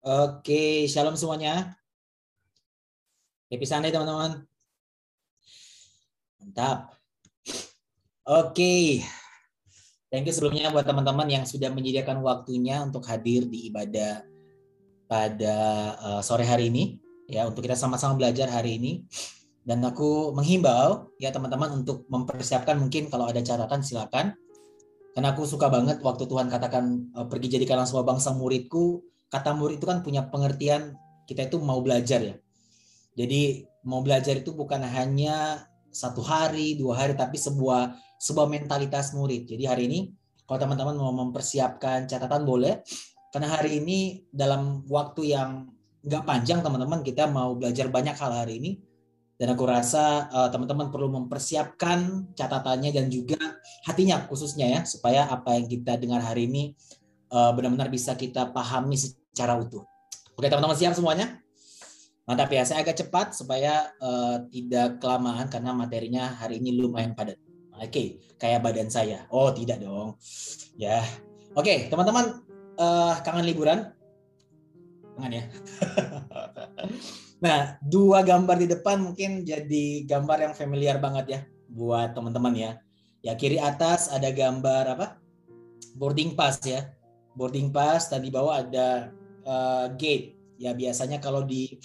Oke, shalom semuanya. Happy Sunday teman-teman. Mantap. Oke. Thank you sebelumnya buat teman-teman yang sudah menyediakan waktunya untuk hadir di ibadah pada uh, sore hari ini ya untuk kita sama-sama belajar hari ini. Dan aku menghimbau ya teman-teman untuk mempersiapkan mungkin kalau ada catatan silakan. Karena aku suka banget waktu Tuhan katakan uh, pergi jadikanlah semua bangsa muridku kata murid itu kan punya pengertian kita itu mau belajar ya. Jadi mau belajar itu bukan hanya satu hari, dua hari, tapi sebuah sebuah mentalitas murid. Jadi hari ini kalau teman-teman mau mempersiapkan catatan boleh, karena hari ini dalam waktu yang nggak panjang teman-teman kita mau belajar banyak hal hari ini. Dan aku rasa uh, teman-teman perlu mempersiapkan catatannya dan juga hatinya khususnya ya supaya apa yang kita dengar hari ini uh, benar-benar bisa kita pahami secara utuh. Oke teman-teman siap semuanya? Mantap ya, saya agak cepat supaya uh, tidak kelamaan karena materinya hari ini lumayan padat. Oke, kayak badan saya. Oh tidak dong. Ya, oke teman-teman uh, kangen liburan? Kangen ya. nah, dua gambar di depan mungkin jadi gambar yang familiar banget ya buat teman-teman ya. Ya kiri atas ada gambar apa? Boarding pass ya. Boarding pass tadi bawah ada uh, gate. Ya biasanya kalau di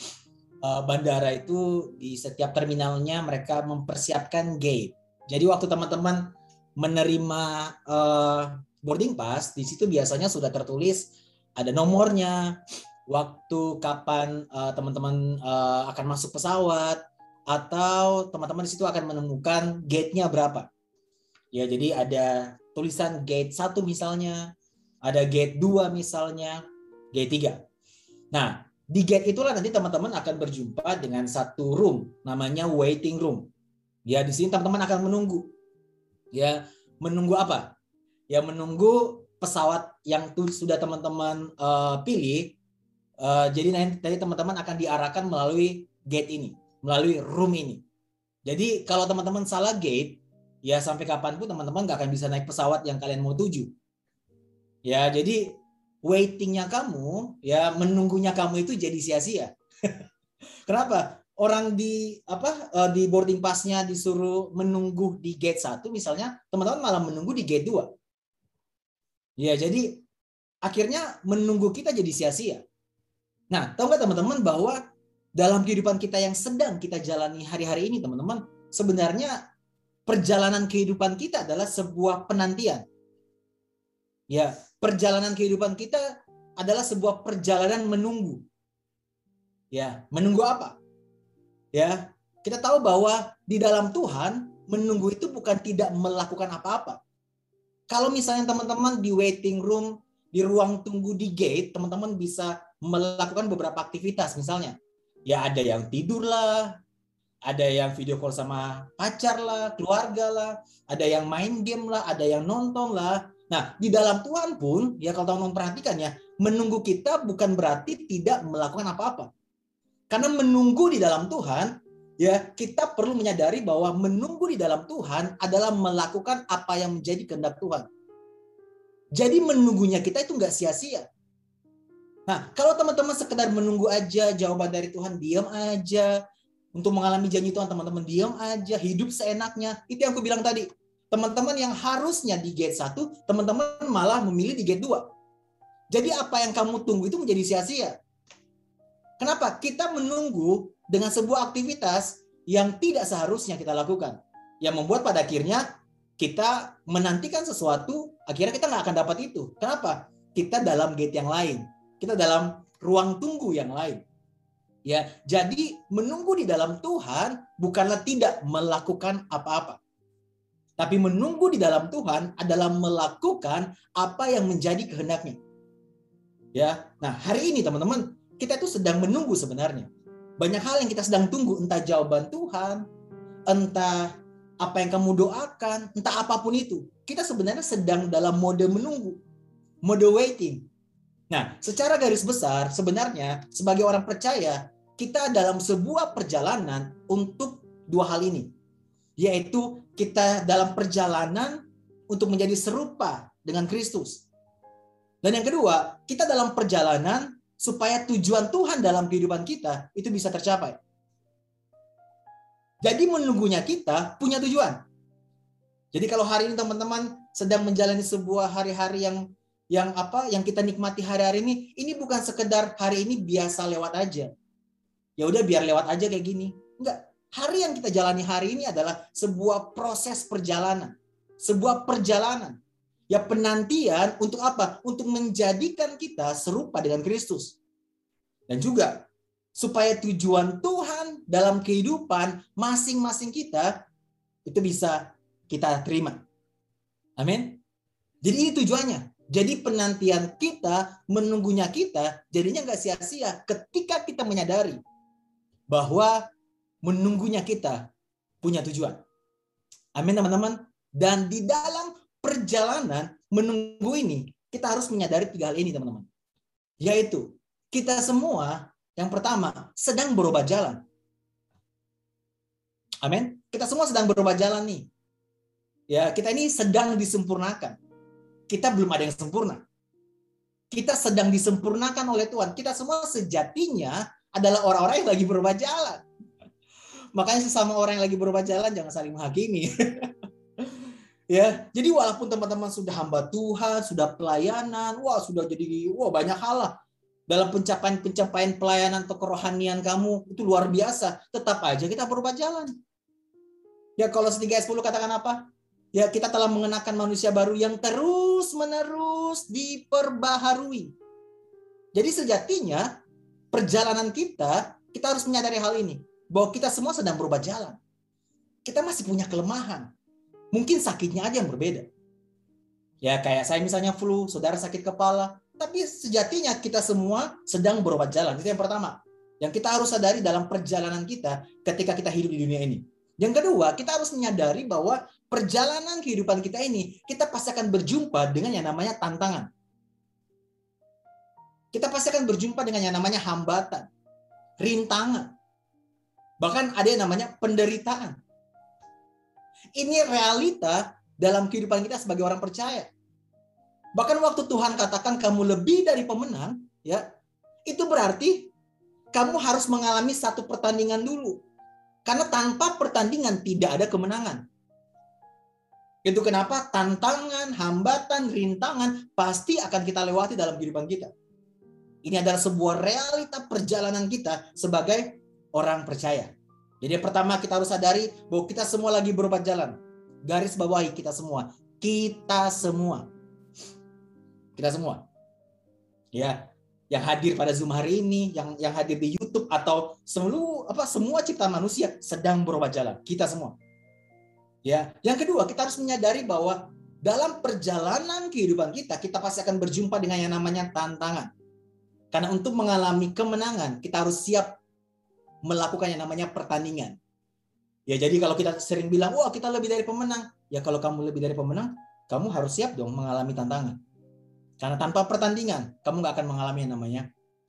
uh, bandara itu di setiap terminalnya mereka mempersiapkan gate. Jadi waktu teman-teman menerima uh, boarding pass, di situ biasanya sudah tertulis ada nomornya, waktu kapan teman-teman uh, akan masuk pesawat, atau teman-teman di situ akan menemukan gate-nya berapa. Ya, jadi ada tulisan gate 1 misalnya, ada gate 2 misalnya, gate 3. Nah, di gate itulah nanti teman-teman akan berjumpa dengan satu room namanya waiting room. Ya, di sini teman-teman akan menunggu. Ya, menunggu apa? Ya, menunggu pesawat yang sudah teman-teman uh, pilih. Uh, jadi nanti teman-teman akan diarahkan melalui gate ini, melalui room ini. Jadi kalau teman-teman salah gate, ya sampai kapan pun teman-teman nggak akan bisa naik pesawat yang kalian mau tuju. Ya, jadi waitingnya kamu, ya menunggunya kamu itu jadi sia-sia. Kenapa? Orang di apa eh, di boarding passnya disuruh menunggu di gate satu misalnya, teman-teman malah menunggu di gate 2. Ya, jadi akhirnya menunggu kita jadi sia-sia. Nah, tahu nggak teman-teman bahwa dalam kehidupan kita yang sedang kita jalani hari-hari ini, teman-teman, sebenarnya perjalanan kehidupan kita adalah sebuah penantian. Ya, perjalanan kehidupan kita adalah sebuah perjalanan menunggu. Ya, menunggu apa? Ya, kita tahu bahwa di dalam Tuhan menunggu itu bukan tidak melakukan apa-apa. Kalau misalnya teman-teman di waiting room, di ruang tunggu di gate, teman-teman bisa melakukan beberapa aktivitas misalnya. Ya ada yang tidur lah, ada yang video call sama pacar lah, keluarga lah, ada yang main game lah, ada yang nonton lah, Nah, di dalam Tuhan pun, ya kalau teman-teman perhatikan ya, menunggu kita bukan berarti tidak melakukan apa-apa. Karena menunggu di dalam Tuhan, ya kita perlu menyadari bahwa menunggu di dalam Tuhan adalah melakukan apa yang menjadi kehendak Tuhan. Jadi menunggunya kita itu nggak sia-sia. Nah, kalau teman-teman sekedar menunggu aja jawaban dari Tuhan, diam aja. Untuk mengalami janji Tuhan, teman-teman diam aja, hidup seenaknya. Itu yang aku bilang tadi Teman-teman yang harusnya di gate 1, teman-teman malah memilih di gate 2. Jadi apa yang kamu tunggu itu menjadi sia-sia. Kenapa? Kita menunggu dengan sebuah aktivitas yang tidak seharusnya kita lakukan. Yang membuat pada akhirnya kita menantikan sesuatu, akhirnya kita nggak akan dapat itu. Kenapa? Kita dalam gate yang lain. Kita dalam ruang tunggu yang lain. Ya, jadi menunggu di dalam Tuhan bukanlah tidak melakukan apa-apa. Tapi menunggu di dalam Tuhan adalah melakukan apa yang menjadi kehendaknya. Ya, nah hari ini teman-teman kita itu sedang menunggu sebenarnya. Banyak hal yang kita sedang tunggu, entah jawaban Tuhan, entah apa yang kamu doakan, entah apa pun itu. Kita sebenarnya sedang dalam mode menunggu, mode waiting. Nah, secara garis besar sebenarnya sebagai orang percaya kita dalam sebuah perjalanan untuk dua hal ini yaitu kita dalam perjalanan untuk menjadi serupa dengan Kristus. Dan yang kedua, kita dalam perjalanan supaya tujuan Tuhan dalam kehidupan kita itu bisa tercapai. Jadi menunggunya kita punya tujuan. Jadi kalau hari ini teman-teman sedang menjalani sebuah hari-hari yang yang apa yang kita nikmati hari-hari ini, ini bukan sekedar hari ini biasa lewat aja. Ya udah biar lewat aja kayak gini. Enggak. Hari yang kita jalani hari ini adalah sebuah proses perjalanan. Sebuah perjalanan Ya penantian untuk apa? Untuk menjadikan kita serupa dengan Kristus. Dan juga supaya tujuan Tuhan dalam kehidupan masing-masing kita itu bisa kita terima. Amin. Jadi ini tujuannya. Jadi penantian kita, menunggunya kita, jadinya nggak sia-sia ketika kita menyadari bahwa menunggunya kita punya tujuan. Amin teman-teman. Dan di dalam perjalanan menunggu ini, kita harus menyadari tiga hal ini, teman-teman. Yaitu, kita semua yang pertama sedang berubah jalan. Amin. Kita semua sedang berubah jalan nih. Ya, kita ini sedang disempurnakan. Kita belum ada yang sempurna. Kita sedang disempurnakan oleh Tuhan. Kita semua sejatinya adalah orang-orang yang lagi berubah jalan. Makanya sesama orang yang lagi berubah jalan jangan saling menghakimi. Ya, jadi walaupun teman-teman sudah hamba Tuhan, sudah pelayanan, wah sudah jadi wah banyak hal lah dalam pencapaian-pencapaian pelayanan atau kerohanian kamu itu luar biasa, tetap aja kita berubah jalan. Ya kalau setiga s 10 katakan apa? Ya kita telah mengenakan manusia baru yang terus-menerus diperbaharui. Jadi sejatinya perjalanan kita, kita harus menyadari hal ini. Bahwa kita semua sedang berubah jalan. Kita masih punya kelemahan Mungkin sakitnya aja yang berbeda. Ya kayak saya misalnya flu, saudara sakit kepala, tapi sejatinya kita semua sedang berobat jalan. Itu yang pertama. Yang kita harus sadari dalam perjalanan kita ketika kita hidup di dunia ini. Yang kedua, kita harus menyadari bahwa perjalanan kehidupan kita ini, kita pasti akan berjumpa dengan yang namanya tantangan. Kita pasti akan berjumpa dengan yang namanya hambatan, rintangan. Bahkan ada yang namanya penderitaan. Ini realita dalam kehidupan kita sebagai orang percaya. Bahkan waktu Tuhan katakan kamu lebih dari pemenang, ya, itu berarti kamu harus mengalami satu pertandingan dulu. Karena tanpa pertandingan tidak ada kemenangan. Itu kenapa tantangan, hambatan, rintangan pasti akan kita lewati dalam kehidupan kita. Ini adalah sebuah realita perjalanan kita sebagai orang percaya. Jadi pertama kita harus sadari bahwa kita semua lagi berobat jalan. Garis bawahi kita semua. Kita semua. Kita semua. Ya, yang hadir pada Zoom hari ini, yang yang hadir di YouTube atau seluruh apa semua ciptaan manusia sedang berobat jalan. Kita semua. Ya, yang kedua kita harus menyadari bahwa dalam perjalanan kehidupan kita, kita pasti akan berjumpa dengan yang namanya tantangan. Karena untuk mengalami kemenangan, kita harus siap melakukan yang namanya pertandingan. Ya jadi kalau kita sering bilang, wah kita lebih dari pemenang. Ya kalau kamu lebih dari pemenang, kamu harus siap dong mengalami tantangan. Karena tanpa pertandingan, kamu nggak akan mengalami yang namanya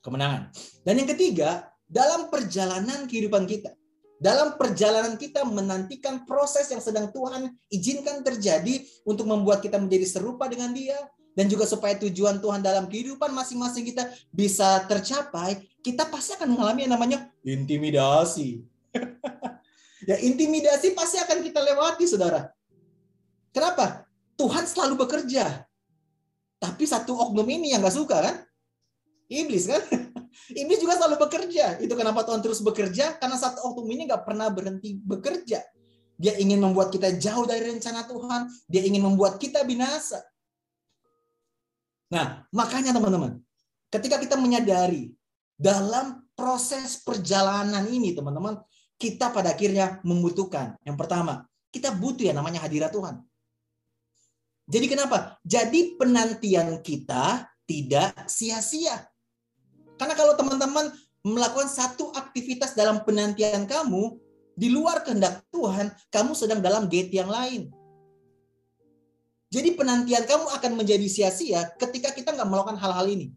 kemenangan. Dan yang ketiga, dalam perjalanan kehidupan kita, dalam perjalanan kita menantikan proses yang sedang Tuhan izinkan terjadi untuk membuat kita menjadi serupa dengan Dia, dan juga supaya tujuan Tuhan dalam kehidupan masing-masing kita bisa tercapai, kita pasti akan mengalami yang namanya intimidasi. ya intimidasi pasti akan kita lewati, saudara. Kenapa? Tuhan selalu bekerja. Tapi satu oknum ini yang gak suka kan? Iblis kan? Iblis juga selalu bekerja. Itu kenapa Tuhan terus bekerja? Karena satu oknum ini gak pernah berhenti bekerja. Dia ingin membuat kita jauh dari rencana Tuhan. Dia ingin membuat kita binasa. Nah, makanya teman-teman, ketika kita menyadari dalam proses perjalanan ini, teman-teman, kita pada akhirnya membutuhkan yang pertama, kita butuh ya namanya hadirat Tuhan. Jadi kenapa? Jadi penantian kita tidak sia-sia. Karena kalau teman-teman melakukan satu aktivitas dalam penantian kamu, di luar kehendak Tuhan, kamu sedang dalam gate yang lain. Jadi penantian kamu akan menjadi sia-sia ketika kita nggak melakukan hal-hal ini.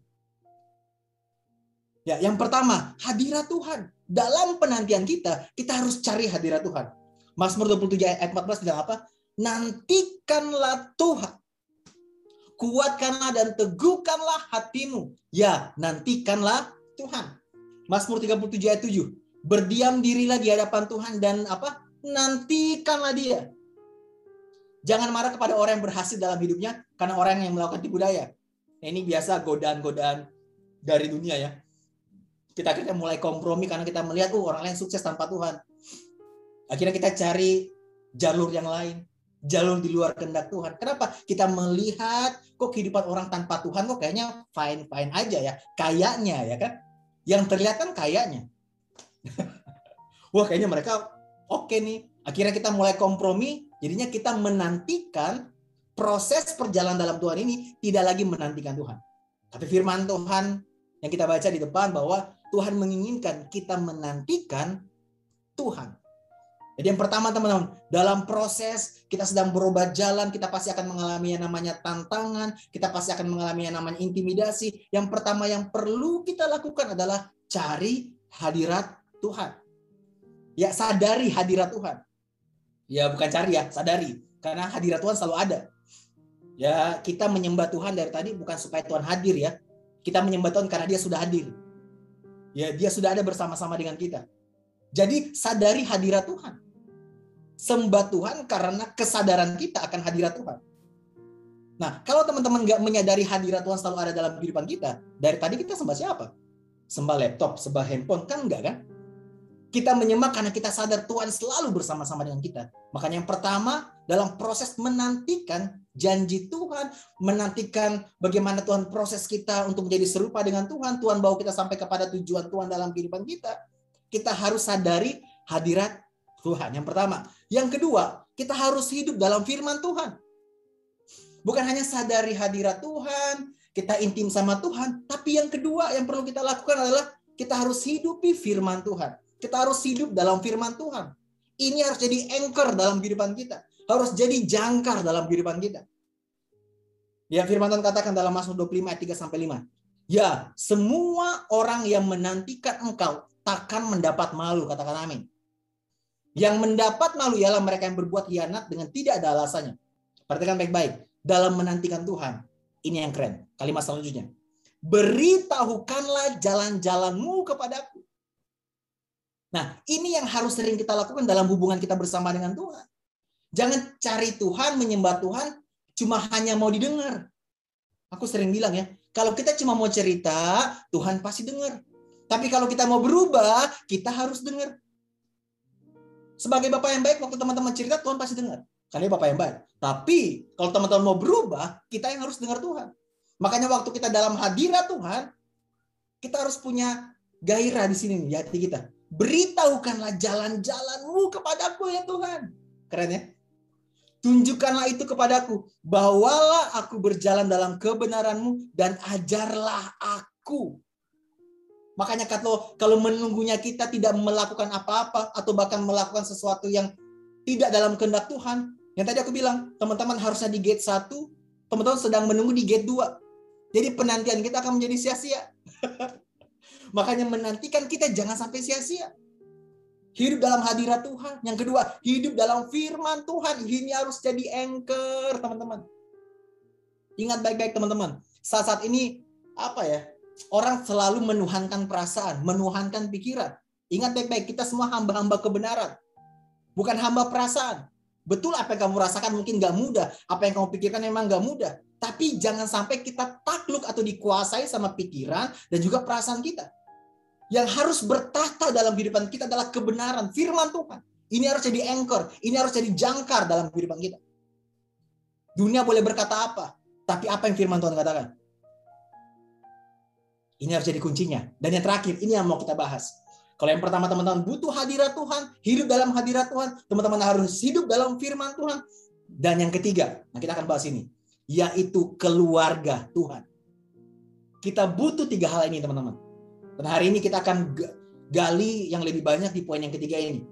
Ya, yang pertama, hadirat Tuhan. Dalam penantian kita, kita harus cari hadirat Tuhan. Mazmur 27 ayat 14 bilang apa? Nantikanlah Tuhan. kuatkanlah dan teguhkanlah hatimu. Ya, nantikanlah Tuhan. Mazmur 37 ayat 7. Berdiam dirilah di hadapan Tuhan dan apa? Nantikanlah dia. Jangan marah kepada orang yang berhasil dalam hidupnya karena orang yang melakukan tipu daya. Nah, ini biasa godaan-godaan dari dunia ya. Kita kita mulai kompromi karena kita melihat oh orang lain sukses tanpa Tuhan. Akhirnya kita cari jalur yang lain, jalur di luar kehendak Tuhan. Kenapa? Kita melihat kok kehidupan orang tanpa Tuhan kok kayaknya fine-fine aja ya. Kayaknya ya kan. Yang terlihat kan kayaknya. Wah kayaknya mereka oke okay nih. Akhirnya kita mulai kompromi, jadinya kita menantikan proses perjalanan dalam Tuhan ini tidak lagi menantikan Tuhan. Tapi firman Tuhan yang kita baca di depan bahwa Tuhan menginginkan kita menantikan Tuhan. Jadi yang pertama teman-teman, dalam proses kita sedang berobat jalan, kita pasti akan mengalami yang namanya tantangan, kita pasti akan mengalami yang namanya intimidasi. Yang pertama yang perlu kita lakukan adalah cari hadirat Tuhan. Ya, sadari hadirat Tuhan. Ya, bukan cari ya, sadari. Karena hadirat Tuhan selalu ada. Ya, kita menyembah Tuhan dari tadi bukan supaya Tuhan hadir ya. Kita menyembah Tuhan karena dia sudah hadir. Ya, dia sudah ada bersama-sama dengan kita. Jadi sadari hadirat Tuhan sembah Tuhan karena kesadaran kita akan hadirat Tuhan. Nah, kalau teman-teman nggak menyadari hadirat Tuhan selalu ada dalam kehidupan kita, dari tadi kita sembah siapa? Sembah laptop, sembah handphone, kan enggak kan? Kita menyembah karena kita sadar Tuhan selalu bersama-sama dengan kita. Makanya yang pertama, dalam proses menantikan janji Tuhan, menantikan bagaimana Tuhan proses kita untuk menjadi serupa dengan Tuhan, Tuhan bawa kita sampai kepada tujuan Tuhan dalam kehidupan kita, kita harus sadari hadirat Tuhan. Yang pertama. Yang kedua, kita harus hidup dalam firman Tuhan. Bukan hanya sadari hadirat Tuhan, kita intim sama Tuhan, tapi yang kedua yang perlu kita lakukan adalah kita harus hidupi firman Tuhan. Kita harus hidup dalam firman Tuhan. Ini harus jadi anchor dalam kehidupan kita. Harus jadi jangkar dalam kehidupan kita. Ya firman Tuhan katakan dalam Mazmur 25 ayat 3 sampai 5. Ya, semua orang yang menantikan engkau takkan mendapat malu, katakan amin. Yang mendapat malu ialah mereka yang berbuat hianat dengan tidak ada alasannya. Perhatikan baik-baik. Dalam menantikan Tuhan. Ini yang keren. Kalimat selanjutnya. Beritahukanlah jalan-jalanmu kepadaku. Nah, ini yang harus sering kita lakukan dalam hubungan kita bersama dengan Tuhan. Jangan cari Tuhan, menyembah Tuhan, cuma hanya mau didengar. Aku sering bilang ya, kalau kita cuma mau cerita, Tuhan pasti dengar. Tapi kalau kita mau berubah, kita harus dengar. Sebagai bapak yang baik, waktu teman-teman cerita, Tuhan pasti dengar. Karena bapak yang baik. Tapi kalau teman-teman mau berubah, kita yang harus dengar Tuhan. Makanya waktu kita dalam hadirat Tuhan, kita harus punya gairah di sini di hati kita. Beritahukanlah jalan-jalanmu kepadaku ya Tuhan. Keren ya? Tunjukkanlah itu kepadaku. Bawalah aku berjalan dalam kebenaranmu dan ajarlah aku. Makanya kalau kalau menunggunya kita tidak melakukan apa-apa atau bahkan melakukan sesuatu yang tidak dalam kehendak Tuhan, yang tadi aku bilang, teman-teman harusnya di gate 1, teman-teman sedang menunggu di gate 2. Jadi penantian kita akan menjadi sia-sia. Makanya menantikan kita jangan sampai sia-sia. Hidup dalam hadirat Tuhan. Yang kedua, hidup dalam firman Tuhan. Ini harus jadi anchor, teman-teman. Ingat baik-baik, teman-teman. Saat-saat ini, apa ya, orang selalu menuhankan perasaan, menuhankan pikiran. Ingat baik-baik, kita semua hamba-hamba kebenaran. Bukan hamba perasaan. Betul apa yang kamu rasakan mungkin gak mudah. Apa yang kamu pikirkan memang gak mudah. Tapi jangan sampai kita takluk atau dikuasai sama pikiran dan juga perasaan kita. Yang harus bertahta dalam kehidupan kita adalah kebenaran, firman Tuhan. Ini harus jadi anchor, ini harus jadi jangkar dalam kehidupan kita. Dunia boleh berkata apa, tapi apa yang firman Tuhan katakan? Ini harus jadi kuncinya. Dan yang terakhir, ini yang mau kita bahas. Kalau yang pertama teman-teman butuh hadirat Tuhan, hidup dalam hadirat Tuhan, teman-teman harus hidup dalam firman Tuhan. Dan yang ketiga, nah kita akan bahas ini, yaitu keluarga Tuhan. Kita butuh tiga hal ini teman-teman. Dan hari ini kita akan gali yang lebih banyak di poin yang ketiga ini.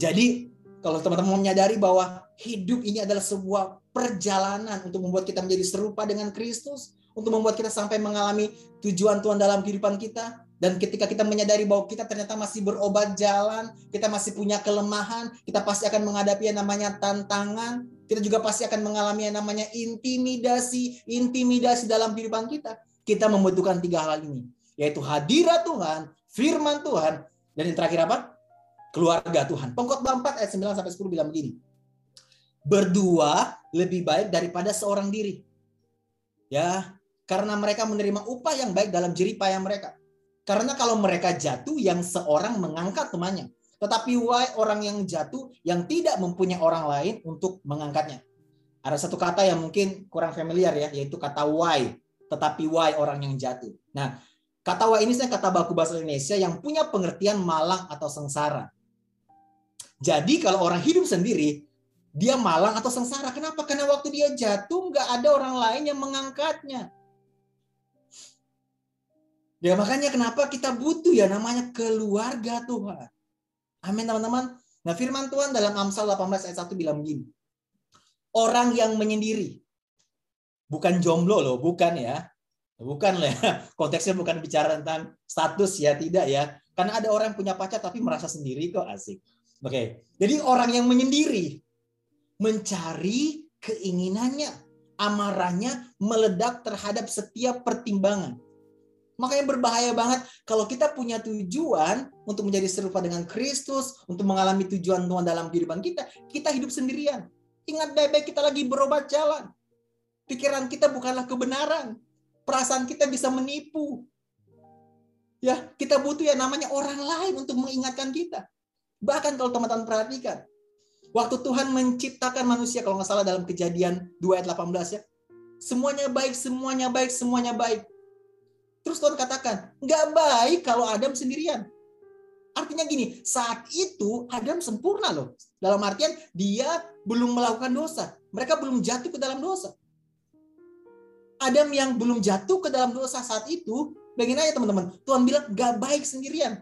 Jadi kalau teman-teman menyadari bahwa hidup ini adalah sebuah perjalanan untuk membuat kita menjadi serupa dengan Kristus, untuk membuat kita sampai mengalami tujuan Tuhan dalam kehidupan kita. Dan ketika kita menyadari bahwa kita ternyata masih berobat jalan, kita masih punya kelemahan, kita pasti akan menghadapi yang namanya tantangan. kita juga pasti akan mengalami yang namanya intimidasi, intimidasi dalam kehidupan kita. Kita membutuhkan tiga hal ini, yaitu hadirat Tuhan, firman Tuhan, dan yang terakhir apa? Keluarga Tuhan. Pengkhotbah 4 ayat 9 sampai 10 bilang begini. Berdua lebih baik daripada seorang diri. Ya, karena mereka menerima upah yang baik dalam jeripaya mereka. Karena kalau mereka jatuh, yang seorang mengangkat temannya. Tetapi why orang yang jatuh yang tidak mempunyai orang lain untuk mengangkatnya. Ada satu kata yang mungkin kurang familiar ya, yaitu kata why. Tetapi why orang yang jatuh. Nah, kata why ini saya kata baku bahasa Indonesia yang punya pengertian malang atau sengsara. Jadi kalau orang hidup sendiri, dia malang atau sengsara. Kenapa? Karena waktu dia jatuh nggak ada orang lain yang mengangkatnya. Ya makanya kenapa kita butuh ya namanya keluarga Tuhan. Amin teman-teman. Nah firman Tuhan dalam Amsal 18 ayat 1 bilang begini. Orang yang menyendiri. Bukan jomblo loh, bukan ya. Bukan lah ya. Konteksnya bukan bicara tentang status ya, tidak ya. Karena ada orang yang punya pacar tapi merasa sendiri kok asik. Oke. Jadi orang yang menyendiri mencari keinginannya, amarahnya meledak terhadap setiap pertimbangan. Makanya berbahaya banget kalau kita punya tujuan untuk menjadi serupa dengan Kristus, untuk mengalami tujuan Tuhan dalam kehidupan kita, kita hidup sendirian. Ingat baik-baik kita lagi berobat jalan. Pikiran kita bukanlah kebenaran. Perasaan kita bisa menipu. Ya, kita butuh ya namanya orang lain untuk mengingatkan kita. Bahkan kalau teman-teman perhatikan, waktu Tuhan menciptakan manusia, kalau nggak salah dalam kejadian 2 ayat 18 ya, semuanya baik, semuanya baik, semuanya baik. Terus Tuhan katakan, nggak baik kalau Adam sendirian. Artinya gini, saat itu Adam sempurna loh. Dalam artian dia belum melakukan dosa. Mereka belum jatuh ke dalam dosa. Adam yang belum jatuh ke dalam dosa saat itu, bayangin aja teman-teman, Tuhan bilang gak baik sendirian.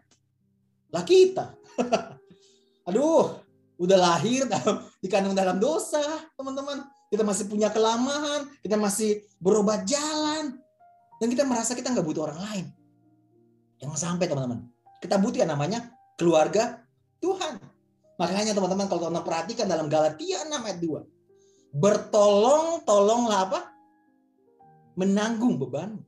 Lah kita. Aduh, udah lahir dalam, dikandung dalam dosa, teman-teman. Kita masih punya kelamahan, kita masih berobat jalan, dan kita merasa kita nggak butuh orang lain. Yang sampai teman-teman. Kita butuh yang namanya keluarga Tuhan. Makanya teman-teman kalau teman perhatikan dalam Galatia 6 ayat 2. Bertolong-tolonglah apa? Menanggung beban.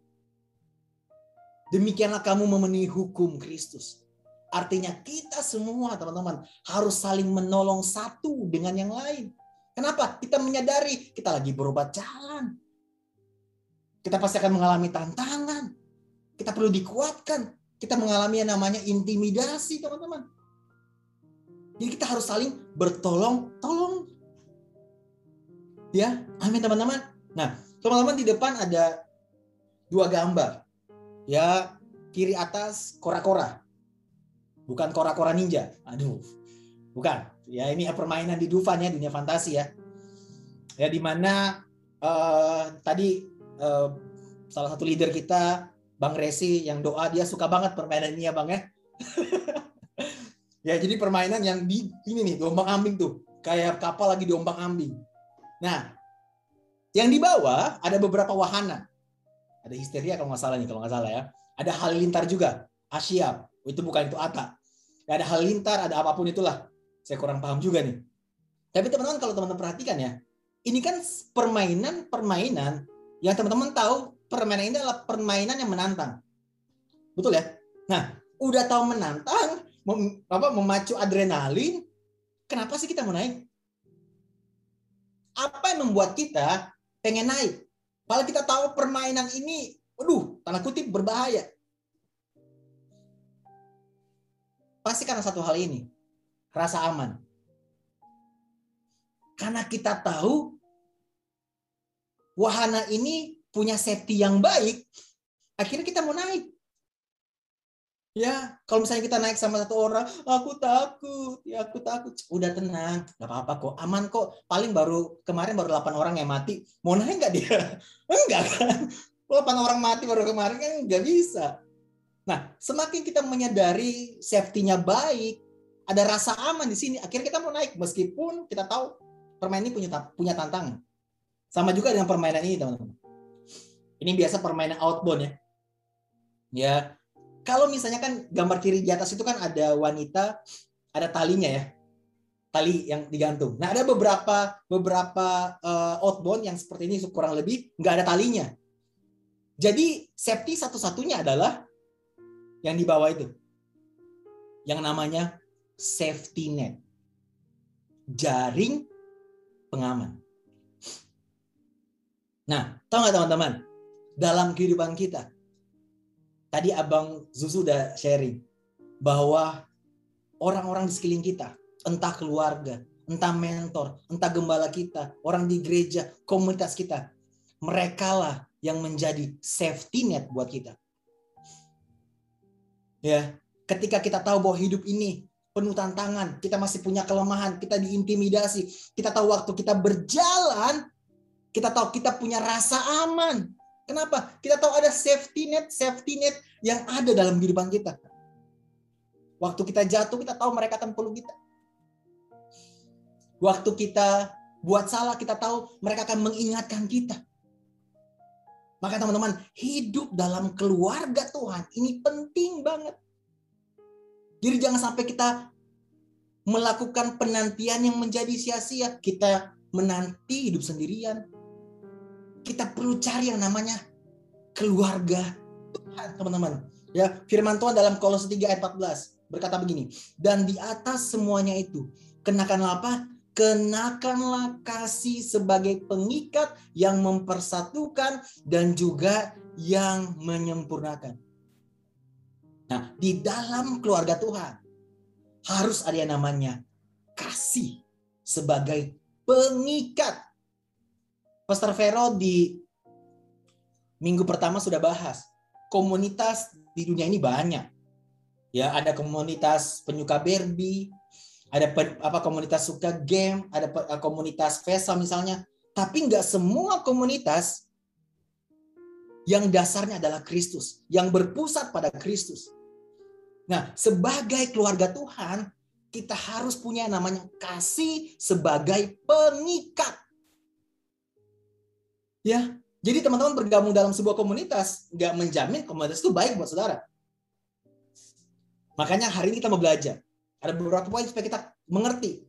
Demikianlah kamu memenuhi hukum Kristus. Artinya kita semua teman-teman harus saling menolong satu dengan yang lain. Kenapa? Kita menyadari kita lagi berobat jalan. Kita pasti akan mengalami tantangan. Kita perlu dikuatkan. Kita mengalami yang namanya intimidasi, teman-teman. Jadi kita harus saling bertolong-tolong. Ya, amin teman-teman. Nah, teman-teman di depan ada dua gambar. Ya, kiri atas kora-kora. Bukan kora-kora ninja. Aduh. Bukan. Ya, ini permainan di Dufan ya, dunia fantasi ya. Ya, di mana uh, tadi uh, salah satu leader kita Bang Resi yang doa dia suka banget permainan ini ya Bang ya. ya jadi permainan yang di ini nih diombang ambing tuh kayak kapal lagi diombang ambing. Nah, yang di bawah ada beberapa wahana. Ada histeria kalau nggak salah nih kalau nggak salah ya. Ada halilintar juga. Asia itu bukan itu Ata. Ada halilintar, ada apa pun itulah. Saya kurang paham juga nih. Tapi teman-teman kalau teman-teman perhatikan ya, ini kan permainan-permainan yang teman-teman tahu permainan ini adalah permainan yang menantang. Betul ya? Nah, udah tahu menantang, mem, apa memacu adrenalin, kenapa sih kita mau naik? Apa yang membuat kita pengen naik? Kalau kita tahu permainan ini, aduh, tanda kutip berbahaya. Pasti karena satu hal ini, rasa aman. Karena kita tahu wahana ini punya safety yang baik, akhirnya kita mau naik. Ya, kalau misalnya kita naik sama satu orang, aku takut, ya aku takut. Udah tenang, nggak apa-apa kok, aman kok. Paling baru kemarin baru 8 orang yang mati. Mau naik nggak dia? Enggak kan? 8 orang mati baru kemarin kan nggak bisa. Nah, semakin kita menyadari safety-nya baik, ada rasa aman di sini, akhirnya kita mau naik meskipun kita tahu permainan ini punya punya tantangan. Sama juga dengan permainan ini, teman-teman. Ini biasa permainan outbound ya. Ya, kalau misalnya kan gambar kiri di atas itu kan ada wanita, ada talinya ya. tali yang digantung. Nah ada beberapa beberapa uh, outbound yang seperti ini kurang lebih nggak ada talinya. Jadi safety satu-satunya adalah yang di bawah itu, yang namanya safety net, jaring pengaman. Nah, tahu nggak teman-teman? Dalam kehidupan kita, tadi Abang Zuzu udah sharing bahwa orang-orang di sekeliling kita, entah keluarga, entah mentor, entah gembala kita, orang di gereja, komunitas kita, mereka lah yang menjadi safety net buat kita. Ya, ketika kita tahu bahwa hidup ini penuh tantangan, kita masih punya kelemahan, kita diintimidasi, kita tahu waktu kita berjalan, kita tahu kita punya rasa aman. Kenapa? Kita tahu ada safety net, safety net yang ada dalam kehidupan kita. Waktu kita jatuh, kita tahu mereka akan peluk kita. Waktu kita buat salah, kita tahu mereka akan mengingatkan kita. Maka teman-teman, hidup dalam keluarga Tuhan ini penting banget. Jadi jangan sampai kita melakukan penantian yang menjadi sia-sia. Kita menanti hidup sendirian. Kita perlu cari yang namanya keluarga Tuhan, teman-teman. Ya, firman Tuhan dalam Kolose 3 ayat 14 berkata begini, dan di atas semuanya itu kenakanlah apa? Kenakanlah kasih sebagai pengikat yang mempersatukan dan juga yang menyempurnakan. Nah, di dalam keluarga Tuhan harus ada yang namanya kasih sebagai pengikat. Pastor Vero di minggu pertama sudah bahas komunitas di dunia ini banyak. Ya, ada komunitas penyuka Barbie, ada apa komunitas suka game, ada komunitas Vesa misalnya. Tapi nggak semua komunitas yang dasarnya adalah Kristus, yang berpusat pada Kristus. Nah, sebagai keluarga Tuhan, kita harus punya namanya kasih sebagai pengikat. Ya, jadi teman-teman bergabung dalam sebuah komunitas nggak menjamin komunitas itu baik buat saudara. Makanya hari ini kita mau belajar. Ada beberapa poin supaya kita mengerti.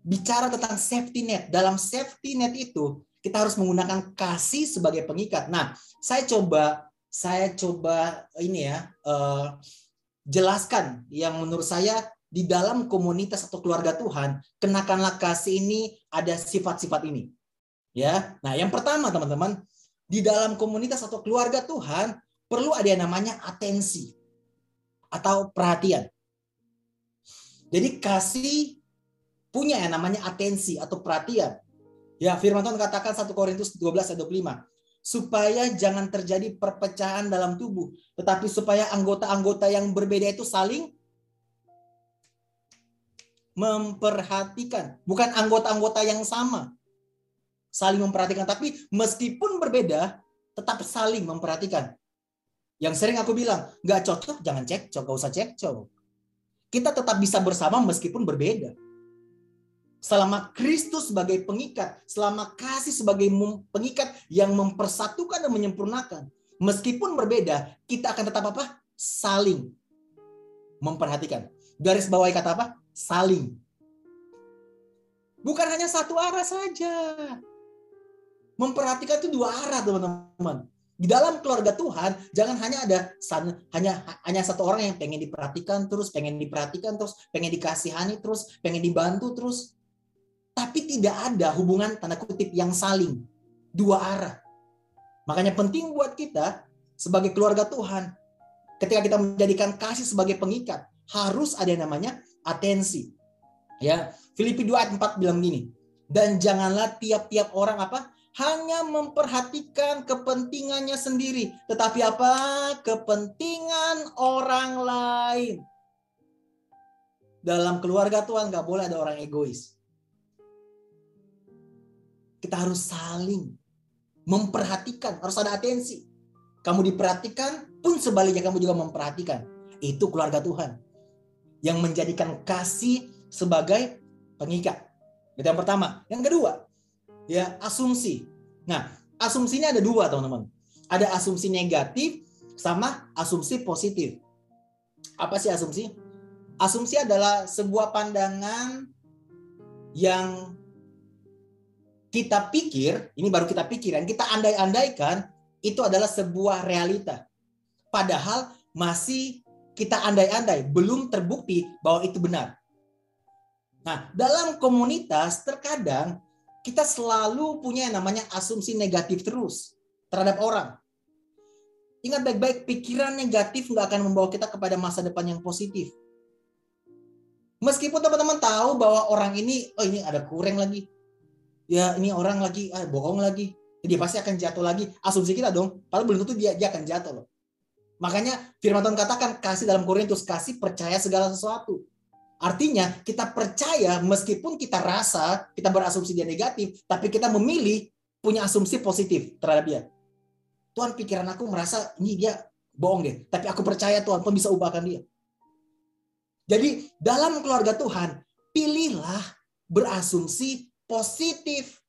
Bicara tentang safety net. Dalam safety net itu kita harus menggunakan kasih sebagai pengikat. Nah, saya coba saya coba ini ya uh, jelaskan yang menurut saya di dalam komunitas atau keluarga Tuhan, kenakanlah kasih ini ada sifat-sifat ini. Ya. Nah, yang pertama teman-teman, di dalam komunitas atau keluarga Tuhan perlu ada yang namanya atensi atau perhatian. Jadi kasih punya yang namanya atensi atau perhatian. Ya, firman Tuhan katakan 1 Korintus 12 ayat 25 supaya jangan terjadi perpecahan dalam tubuh, tetapi supaya anggota-anggota yang berbeda itu saling memperhatikan, bukan anggota-anggota yang sama. Saling memperhatikan, tapi meskipun berbeda, tetap saling memperhatikan. Yang sering aku bilang, nggak cocok, jangan cekcok, gak usah cekcok. Kita tetap bisa bersama meskipun berbeda selama Kristus sebagai pengikat, selama kasih sebagai pengikat yang mempersatukan dan menyempurnakan. Meskipun berbeda, kita akan tetap apa? Saling memperhatikan. Garis bawahi kata apa? Saling. Bukan hanya satu arah saja. Memperhatikan itu dua arah, teman-teman. Di dalam keluarga Tuhan, jangan hanya ada hanya hanya satu orang yang pengen diperhatikan terus, pengen diperhatikan terus, pengen dikasihani terus, pengen dibantu terus tapi tidak ada hubungan tanda kutip yang saling dua arah. Makanya penting buat kita sebagai keluarga Tuhan ketika kita menjadikan kasih sebagai pengikat harus ada yang namanya atensi. Ya, Filipi 2 ayat 4 bilang gini, dan janganlah tiap-tiap orang apa? Hanya memperhatikan kepentingannya sendiri, tetapi apa? kepentingan orang lain. Dalam keluarga Tuhan nggak boleh ada orang egois. Kita harus saling memperhatikan, harus ada atensi. Kamu diperhatikan, pun sebaliknya kamu juga memperhatikan. Itu keluarga Tuhan. Yang menjadikan kasih sebagai pengikat. Itu yang pertama. Yang kedua, ya asumsi. Nah, asumsinya ada dua, teman-teman. Ada asumsi negatif sama asumsi positif. Apa sih asumsi? Asumsi adalah sebuah pandangan yang kita pikir, ini baru kita pikir, yang kita andai-andaikan itu adalah sebuah realita. Padahal masih kita andai-andai, belum terbukti bahwa itu benar. Nah, dalam komunitas terkadang kita selalu punya yang namanya asumsi negatif terus terhadap orang. Ingat baik-baik, pikiran negatif nggak akan membawa kita kepada masa depan yang positif. Meskipun teman-teman tahu bahwa orang ini, oh ini ada kurang lagi, ya ini orang lagi ah, bohong lagi. Dia pasti akan jatuh lagi. Asumsi kita dong padahal belum tentu dia dia akan jatuh loh. Makanya firman Tuhan katakan kasih dalam Korintus kasih percaya segala sesuatu artinya kita percaya meskipun kita rasa kita berasumsi dia negatif tapi kita memilih punya asumsi positif terhadap dia Tuhan pikiran aku merasa ini dia bohong deh tapi aku percaya Tuhan pun bisa ubahkan dia jadi dalam keluarga Tuhan pilihlah berasumsi positif.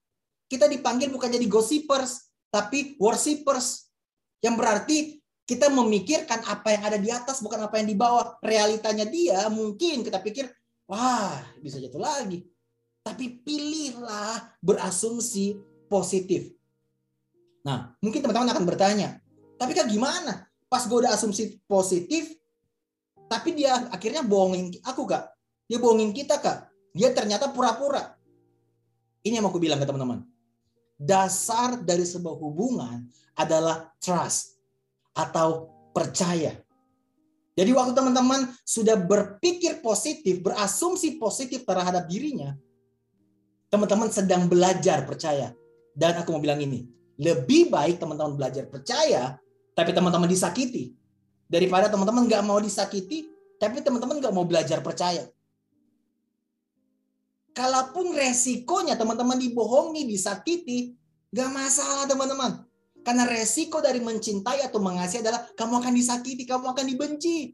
Kita dipanggil bukan jadi gossipers, tapi worshippers. Yang berarti kita memikirkan apa yang ada di atas, bukan apa yang di bawah. Realitanya dia mungkin kita pikir, wah bisa jatuh lagi. Tapi pilihlah berasumsi positif. Nah, mungkin teman-teman akan bertanya, tapi kan gimana? Pas gue udah asumsi positif, tapi dia akhirnya bohongin aku kak. Dia bohongin kita kak. Dia ternyata pura-pura. Ini yang mau aku bilang ke teman-teman. Dasar dari sebuah hubungan adalah trust atau percaya. Jadi waktu teman-teman sudah berpikir positif, berasumsi positif terhadap dirinya, teman-teman sedang belajar percaya. Dan aku mau bilang ini, lebih baik teman-teman belajar percaya, tapi teman-teman disakiti. Daripada teman-teman nggak mau disakiti, tapi teman-teman nggak mau belajar percaya kalaupun resikonya teman-teman dibohongi, disakiti, gak masalah teman-teman. Karena resiko dari mencintai atau mengasihi adalah kamu akan disakiti, kamu akan dibenci.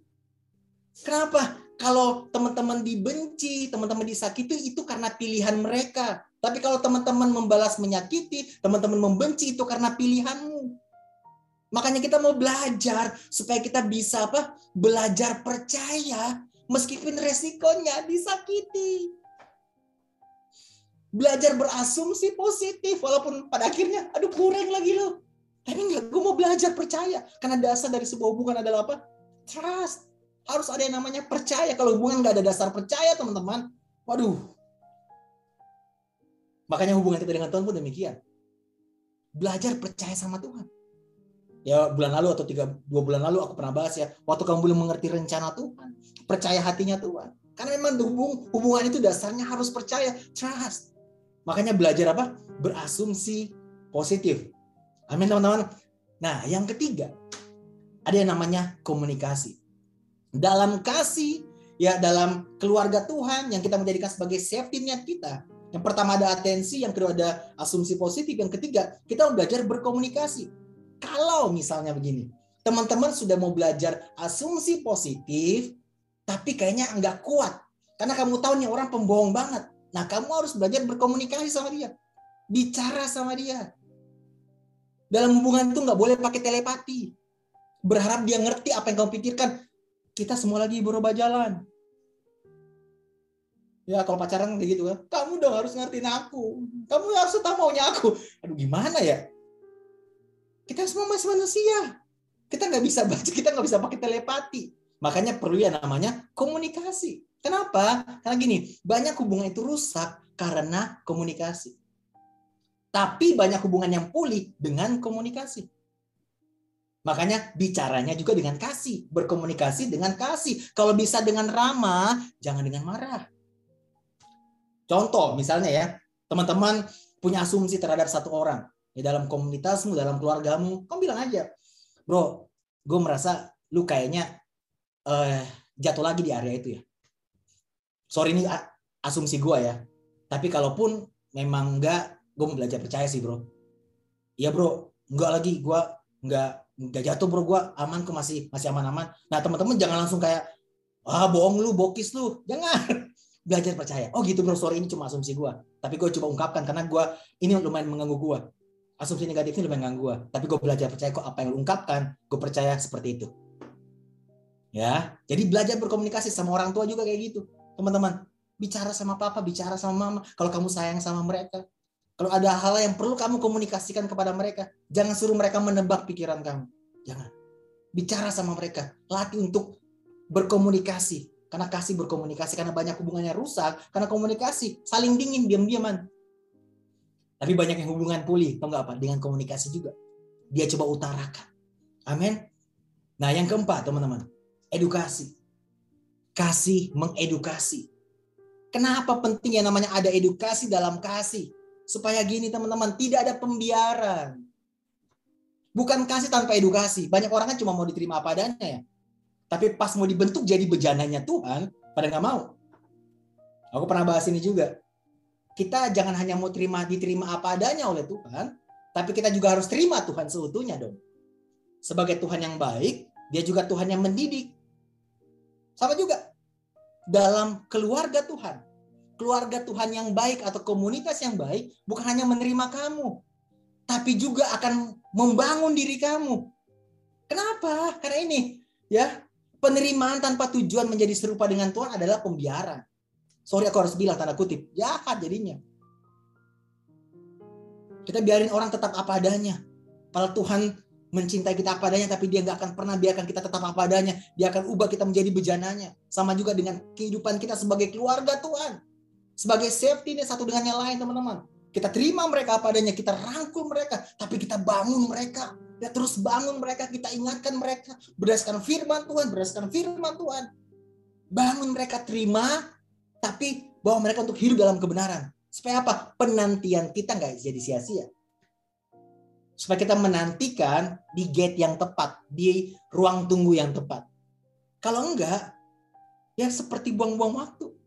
Kenapa? Kalau teman-teman dibenci, teman-teman disakiti itu karena pilihan mereka. Tapi kalau teman-teman membalas menyakiti, teman-teman membenci itu karena pilihanmu. Makanya kita mau belajar supaya kita bisa apa? Belajar percaya meskipun resikonya disakiti belajar berasumsi positif walaupun pada akhirnya aduh kurang lagi loh tapi enggak gue mau belajar percaya. Karena dasar dari sebuah hubungan adalah apa? Trust. Harus ada yang namanya percaya. Kalau hubungan nggak ada dasar percaya teman-teman waduh. Makanya hubungan kita dengan Tuhan pun demikian. Belajar percaya sama Tuhan. Ya bulan lalu atau tiga dua bulan lalu aku pernah bahas ya waktu kamu belum mengerti rencana Tuhan percaya hatinya Tuhan. Karena memang hubung, hubungan itu dasarnya harus percaya trust. Makanya belajar apa? Berasumsi positif. Amin teman-teman. Nah, yang ketiga ada yang namanya komunikasi. Dalam kasih, ya dalam keluarga Tuhan yang kita menjadikan sebagai safety net kita. Yang pertama ada atensi, yang kedua ada asumsi positif, yang ketiga kita belajar berkomunikasi. Kalau misalnya begini, teman-teman sudah mau belajar asumsi positif, tapi kayaknya enggak kuat. Karena kamu tahu nih orang pembohong banget. Nah, kamu harus belajar berkomunikasi sama dia. Bicara sama dia. Dalam hubungan itu nggak boleh pakai telepati. Berharap dia ngerti apa yang kamu pikirkan. Kita semua lagi berubah jalan. Ya kalau pacaran kayak gitu kan, kamu dong harus ngertiin aku. Kamu harus tahu maunya aku. Aduh gimana ya? Kita semua masih manusia. Kita nggak bisa baca, kita nggak bisa pakai telepati. Makanya perlu ya namanya komunikasi. Kenapa? Karena gini, banyak hubungan itu rusak karena komunikasi. Tapi banyak hubungan yang pulih dengan komunikasi. Makanya bicaranya juga dengan kasih, berkomunikasi dengan kasih. Kalau bisa dengan ramah, jangan dengan marah. Contoh misalnya ya, teman-teman punya asumsi terhadap satu orang. Ya dalam komunitasmu, dalam keluargamu, kamu bilang aja, bro, gue merasa lu kayaknya uh, jatuh lagi di area itu ya sorry ini asumsi gue ya tapi kalaupun memang enggak gue belajar percaya sih bro. Iya bro. Enggak lagi. Gue enggak enggak jatuh bro. Gue aman kok masih masih aman-aman. Nah teman-teman jangan langsung kayak ah bohong lu bokis lu. Jangan. Belajar percaya. Oh gitu bro. Sorry ini cuma asumsi gue tapi gue coba ungkapkan karena gue ini lumayan mengganggu gue asumsi negatif ini lumayan mengganggu gue tapi gue belajar percaya kok apa yang lu ungkapkan gue percaya seperti itu. Ya? Jadi belajar berkomunikasi sama orang tua juga kayak gitu teman-teman. bicara sama papa, bicara sama mama. Kalau kamu sayang sama mereka, kalau ada hal yang perlu kamu komunikasikan kepada mereka, jangan suruh mereka menebak pikiran kamu. Jangan. Bicara sama mereka, latih untuk berkomunikasi. Karena kasih berkomunikasi, karena banyak hubungannya rusak, karena komunikasi, saling dingin, diam-diaman. Tapi banyak yang hubungan pulih, tau nggak apa? Dengan komunikasi juga. Dia coba utarakan. Amin. Nah yang keempat teman-teman, edukasi. Kasih mengedukasi. Kenapa penting yang namanya ada edukasi dalam kasih? Supaya gini teman-teman, tidak ada pembiaran. Bukan kasih tanpa edukasi. Banyak orang kan cuma mau diterima apa adanya ya. Tapi pas mau dibentuk jadi bejananya Tuhan, pada nggak mau. Aku pernah bahas ini juga. Kita jangan hanya mau terima diterima apa adanya oleh Tuhan, tapi kita juga harus terima Tuhan seutuhnya dong. Sebagai Tuhan yang baik, dia juga Tuhan yang mendidik. Sama juga dalam keluarga Tuhan. Keluarga Tuhan yang baik atau komunitas yang baik bukan hanya menerima kamu, tapi juga akan membangun diri kamu. Kenapa? Karena ini, ya, penerimaan tanpa tujuan menjadi serupa dengan Tuhan adalah pembiaran. Sorry aku harus bilang tanda kutip, jahat jadinya. Kita biarin orang tetap apa adanya. Padahal Tuhan mencintai kita apa adanya tapi dia nggak akan pernah biarkan kita tetap apa adanya dia akan ubah kita menjadi bejananya sama juga dengan kehidupan kita sebagai keluarga Tuhan sebagai safety ini satu dengan yang lain teman-teman. Kita terima mereka apa adanya kita rangkul mereka tapi kita bangun mereka. Ya terus bangun mereka kita ingatkan mereka. Berdasarkan firman Tuhan berdasarkan firman Tuhan. Bangun mereka terima tapi bawa mereka untuk hidup dalam kebenaran. Supaya apa? Penantian kita nggak jadi sia-sia. Supaya kita menantikan di gate yang tepat, di ruang tunggu yang tepat. Kalau enggak, ya seperti buang-buang waktu.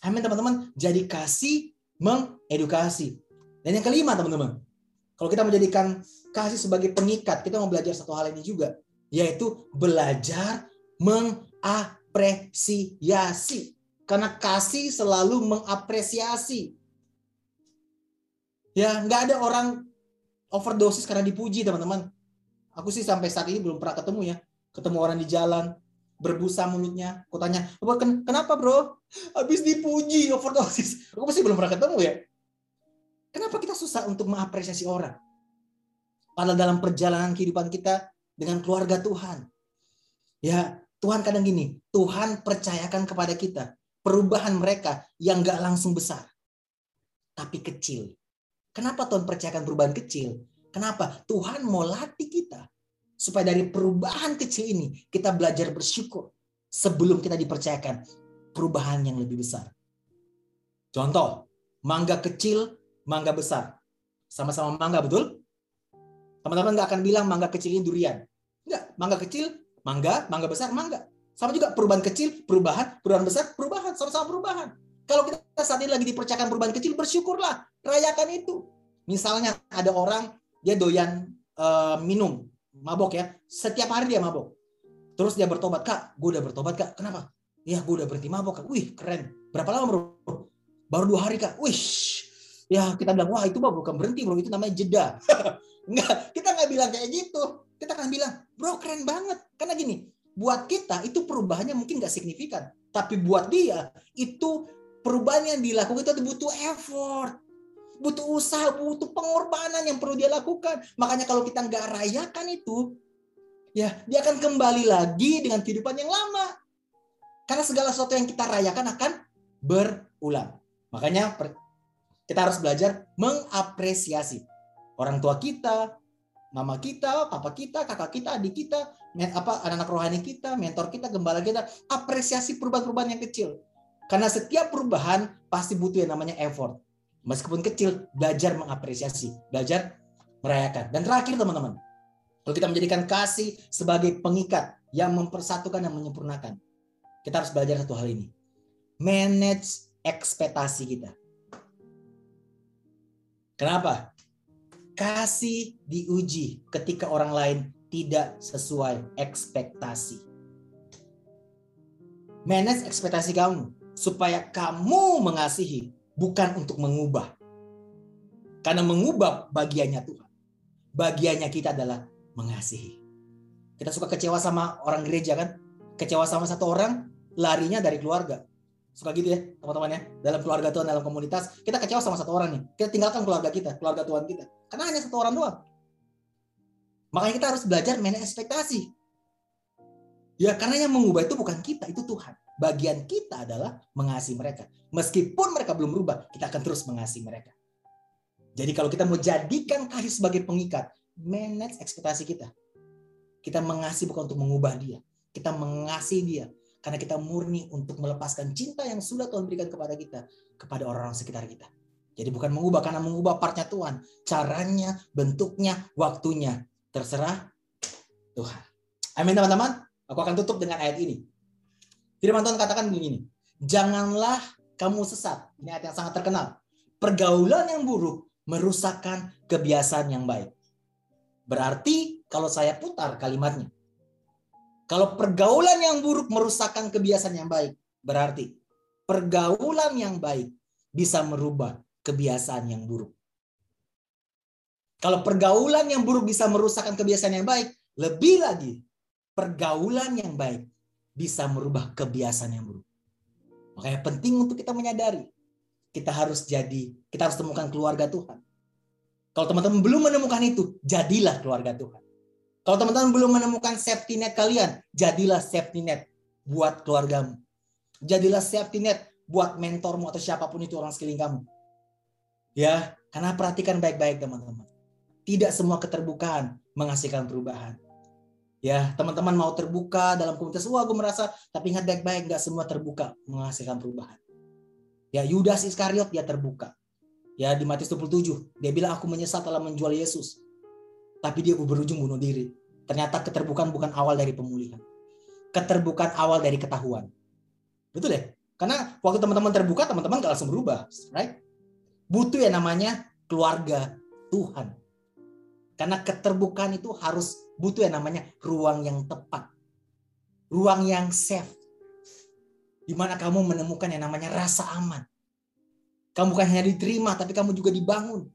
Amin teman-teman, jadi kasih mengedukasi. Dan yang kelima teman-teman, kalau kita menjadikan kasih sebagai pengikat, kita mau belajar satu hal ini juga, yaitu belajar mengapresiasi. Karena kasih selalu mengapresiasi. Ya, nggak ada orang overdosis karena dipuji teman-teman. Aku sih sampai saat ini belum pernah ketemu ya. Ketemu orang di jalan, berbusa mulutnya. Aku tanya, kenapa bro? Habis dipuji overdosis. Aku masih belum pernah ketemu ya. Kenapa kita susah untuk mengapresiasi orang? Padahal dalam perjalanan kehidupan kita dengan keluarga Tuhan. Ya, Tuhan kadang gini, Tuhan percayakan kepada kita perubahan mereka yang gak langsung besar, tapi kecil. Kenapa Tuhan percayakan perubahan kecil? Kenapa? Tuhan mau latih kita. Supaya dari perubahan kecil ini kita belajar bersyukur. Sebelum kita dipercayakan perubahan yang lebih besar. Contoh, mangga kecil, mangga besar. Sama-sama mangga, betul? Teman-teman nggak akan bilang mangga kecil ini durian. Enggak, mangga kecil, mangga, mangga besar, mangga. Sama juga perubahan kecil, perubahan, perubahan besar, perubahan, sama-sama perubahan. Kalau kita saat ini lagi dipercayakan perubahan kecil, bersyukurlah, rayakan itu. Misalnya ada orang dia doyan uh, minum, mabok ya, setiap hari dia mabok. Terus dia bertobat, kak, gue udah bertobat kak, kenapa? Ya gue udah berhenti mabok kak, wih keren. Berapa lama bro? Baru dua hari kak, wih. Ya kita bilang, wah itu mah bukan berhenti bro, itu namanya jeda. Enggak, kita nggak bilang kayak gitu. Kita akan bilang, bro keren banget. Karena gini, buat kita itu perubahannya mungkin nggak signifikan. Tapi buat dia itu perubahan yang dilakukan itu butuh effort butuh usaha, butuh pengorbanan yang perlu dia lakukan. Makanya kalau kita nggak rayakan itu, ya dia akan kembali lagi dengan kehidupan yang lama. Karena segala sesuatu yang kita rayakan akan berulang. Makanya kita harus belajar mengapresiasi orang tua kita, mama kita, papa kita, kakak kita, adik kita, apa anak-anak rohani kita, mentor kita, gembala kita, apresiasi perubahan-perubahan yang kecil. Karena setiap perubahan pasti butuh yang namanya effort. Meskipun kecil, belajar mengapresiasi, belajar merayakan. Dan terakhir teman-teman, kalau kita menjadikan kasih sebagai pengikat yang mempersatukan dan menyempurnakan, kita harus belajar satu hal ini. Manage ekspektasi kita. Kenapa? Kasih diuji ketika orang lain tidak sesuai ekspektasi. Manage ekspektasi kamu supaya kamu mengasihi bukan untuk mengubah. Karena mengubah bagiannya Tuhan. Bagiannya kita adalah mengasihi. Kita suka kecewa sama orang gereja kan? Kecewa sama satu orang, larinya dari keluarga. Suka gitu ya, teman-teman ya. Dalam keluarga Tuhan, dalam komunitas, kita kecewa sama satu orang nih. Kita tinggalkan keluarga kita, keluarga Tuhan kita. Karena hanya satu orang doang. Makanya kita harus belajar manage ekspektasi. Ya, karena yang mengubah itu bukan kita, itu Tuhan. Bagian kita adalah mengasihi mereka. Meskipun mereka belum berubah, kita akan terus mengasihi mereka. Jadi kalau kita mau jadikan kasih sebagai pengikat, manage ekspektasi kita. Kita mengasihi bukan untuk mengubah dia. Kita mengasihi dia karena kita murni untuk melepaskan cinta yang sudah Tuhan berikan kepada kita, kepada orang-orang sekitar kita. Jadi bukan mengubah karena mengubah partnya Tuhan. Caranya, bentuknya, waktunya. Terserah Tuhan. Amin teman-teman. Aku akan tutup dengan ayat ini. Firman Tuhan katakan begini. Janganlah kamu sesat. Ini ayat yang sangat terkenal. Pergaulan yang buruk merusakkan kebiasaan yang baik. Berarti kalau saya putar kalimatnya. Kalau pergaulan yang buruk merusakkan kebiasaan yang baik, berarti pergaulan yang baik bisa merubah kebiasaan yang buruk. Kalau pergaulan yang buruk bisa merusakkan kebiasaan yang baik, lebih lagi pergaulan yang baik bisa merubah kebiasaan yang buruk. Makanya penting untuk kita menyadari kita harus jadi, kita harus temukan keluarga Tuhan. Kalau teman-teman belum menemukan itu, jadilah keluarga Tuhan. Kalau teman-teman belum menemukan safety net kalian, jadilah safety net buat keluargamu. Jadilah safety net buat mentormu atau siapa pun itu orang sekeliling kamu. Ya, karena perhatikan baik-baik teman-teman. Tidak semua keterbukaan menghasilkan perubahan. Ya, teman-teman mau terbuka dalam komunitas, wah gue merasa, tapi ingat baik-baik, nggak semua terbuka menghasilkan perubahan. Ya, Yudas Iskariot dia terbuka. Ya, di Matius 27, dia bilang, aku menyesal telah menjual Yesus tapi dia berujung bunuh diri. Ternyata keterbukaan bukan awal dari pemulihan. Keterbukaan awal dari ketahuan. Betul ya? Karena waktu teman-teman terbuka, teman-teman gak langsung berubah. Right? Butuh yang namanya keluarga Tuhan. Karena keterbukaan itu harus butuh yang namanya ruang yang tepat. Ruang yang safe. Di mana kamu menemukan yang namanya rasa aman. Kamu bukan hanya diterima, tapi kamu juga dibangun.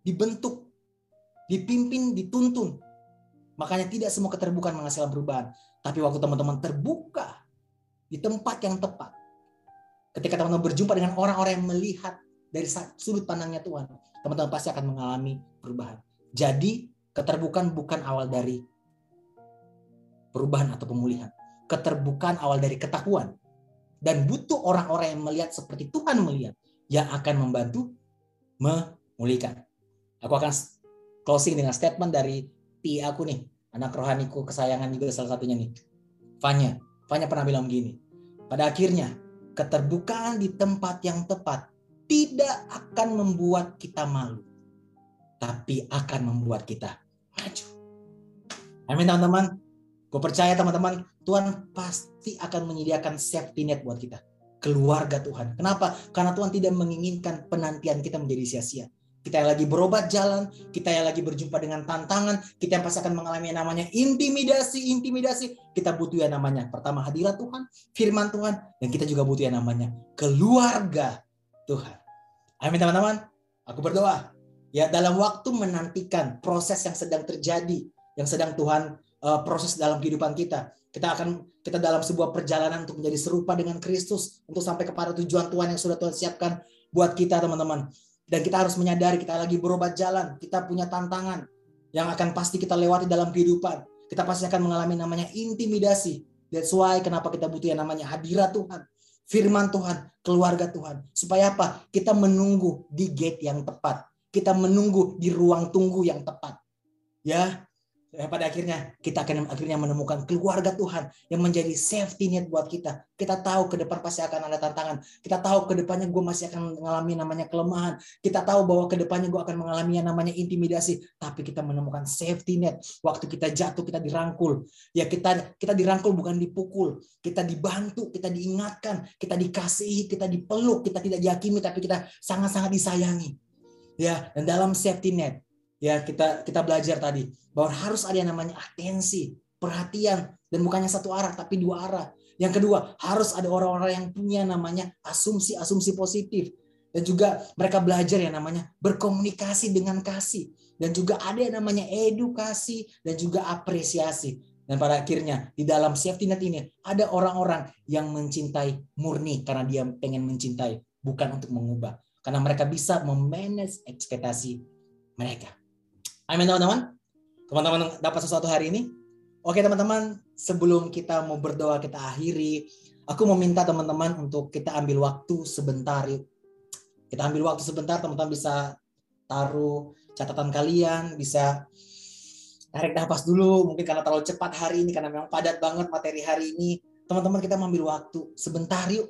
Dibentuk dipimpin, dituntun. Makanya tidak semua keterbukaan menghasilkan perubahan. Tapi waktu teman-teman terbuka di tempat yang tepat, ketika teman-teman berjumpa dengan orang-orang yang melihat dari sudut pandangnya Tuhan, teman-teman pasti akan mengalami perubahan. Jadi keterbukaan bukan awal dari perubahan atau pemulihan. Keterbukaan awal dari ketakuan. Dan butuh orang-orang yang melihat seperti Tuhan melihat yang akan membantu memulihkan. Aku akan closing dengan statement dari Pi aku nih, anak rohaniku kesayangan juga salah satunya nih. Fanya, Fanya pernah bilang begini. Pada akhirnya, keterbukaan di tempat yang tepat tidak akan membuat kita malu, tapi akan membuat kita maju. Amin teman-teman. Gue percaya teman-teman, Tuhan pasti akan menyediakan safety net buat kita. Keluarga Tuhan. Kenapa? Karena Tuhan tidak menginginkan penantian kita menjadi sia-sia kita yang lagi berobat jalan, kita yang lagi berjumpa dengan tantangan, kita yang pasti akan mengalami yang namanya intimidasi, intimidasi. Kita butuh yang namanya pertama hadirat Tuhan, firman Tuhan, dan kita juga butuh yang namanya keluarga Tuhan. Amin teman-teman. Aku berdoa ya dalam waktu menantikan proses yang sedang terjadi, yang sedang Tuhan uh, proses dalam kehidupan kita. Kita akan kita dalam sebuah perjalanan untuk menjadi serupa dengan Kristus untuk sampai kepada tujuan Tuhan yang sudah Tuhan siapkan buat kita teman-teman. Dan kita harus menyadari kita lagi berobat jalan, kita punya tantangan yang akan pasti kita lewati dalam kehidupan. Kita pasti akan mengalami namanya intimidasi. That's why kenapa kita butuh yang namanya hadirat Tuhan, firman Tuhan, keluarga Tuhan. Supaya apa? Kita menunggu di gate yang tepat. Kita menunggu di ruang tunggu yang tepat. Ya, Ya, pada akhirnya kita akan akhirnya menemukan keluarga Tuhan yang menjadi safety net buat kita. Kita tahu ke depan pasti akan ada tantangan. Kita tahu ke depannya gue masih akan mengalami namanya kelemahan. Kita tahu bahwa ke depannya gue akan mengalami yang namanya intimidasi. Tapi kita menemukan safety net. Waktu kita jatuh kita dirangkul. Ya kita kita dirangkul bukan dipukul. Kita dibantu, kita diingatkan, kita dikasihi, kita dipeluk, kita tidak dihakimi tapi kita sangat-sangat disayangi. Ya, dan dalam safety net ya kita kita belajar tadi bahwa harus ada yang namanya atensi, perhatian dan bukannya satu arah tapi dua arah. Yang kedua, harus ada orang-orang yang punya namanya asumsi-asumsi positif dan juga mereka belajar yang namanya berkomunikasi dengan kasih dan juga ada yang namanya edukasi dan juga apresiasi. Dan pada akhirnya di dalam safety net ini ada orang-orang yang mencintai murni karena dia pengen mencintai, bukan untuk mengubah. Karena mereka bisa memanage ekspektasi mereka. Amin teman-teman. Teman-teman dapat sesuatu hari ini? Oke teman-teman, sebelum kita mau berdoa kita akhiri, aku mau minta teman-teman untuk kita ambil waktu sebentar yuk. Kita ambil waktu sebentar teman-teman bisa taruh catatan kalian, bisa tarik nafas dulu mungkin karena terlalu cepat hari ini karena memang padat banget materi hari ini teman-teman kita mengambil waktu sebentar yuk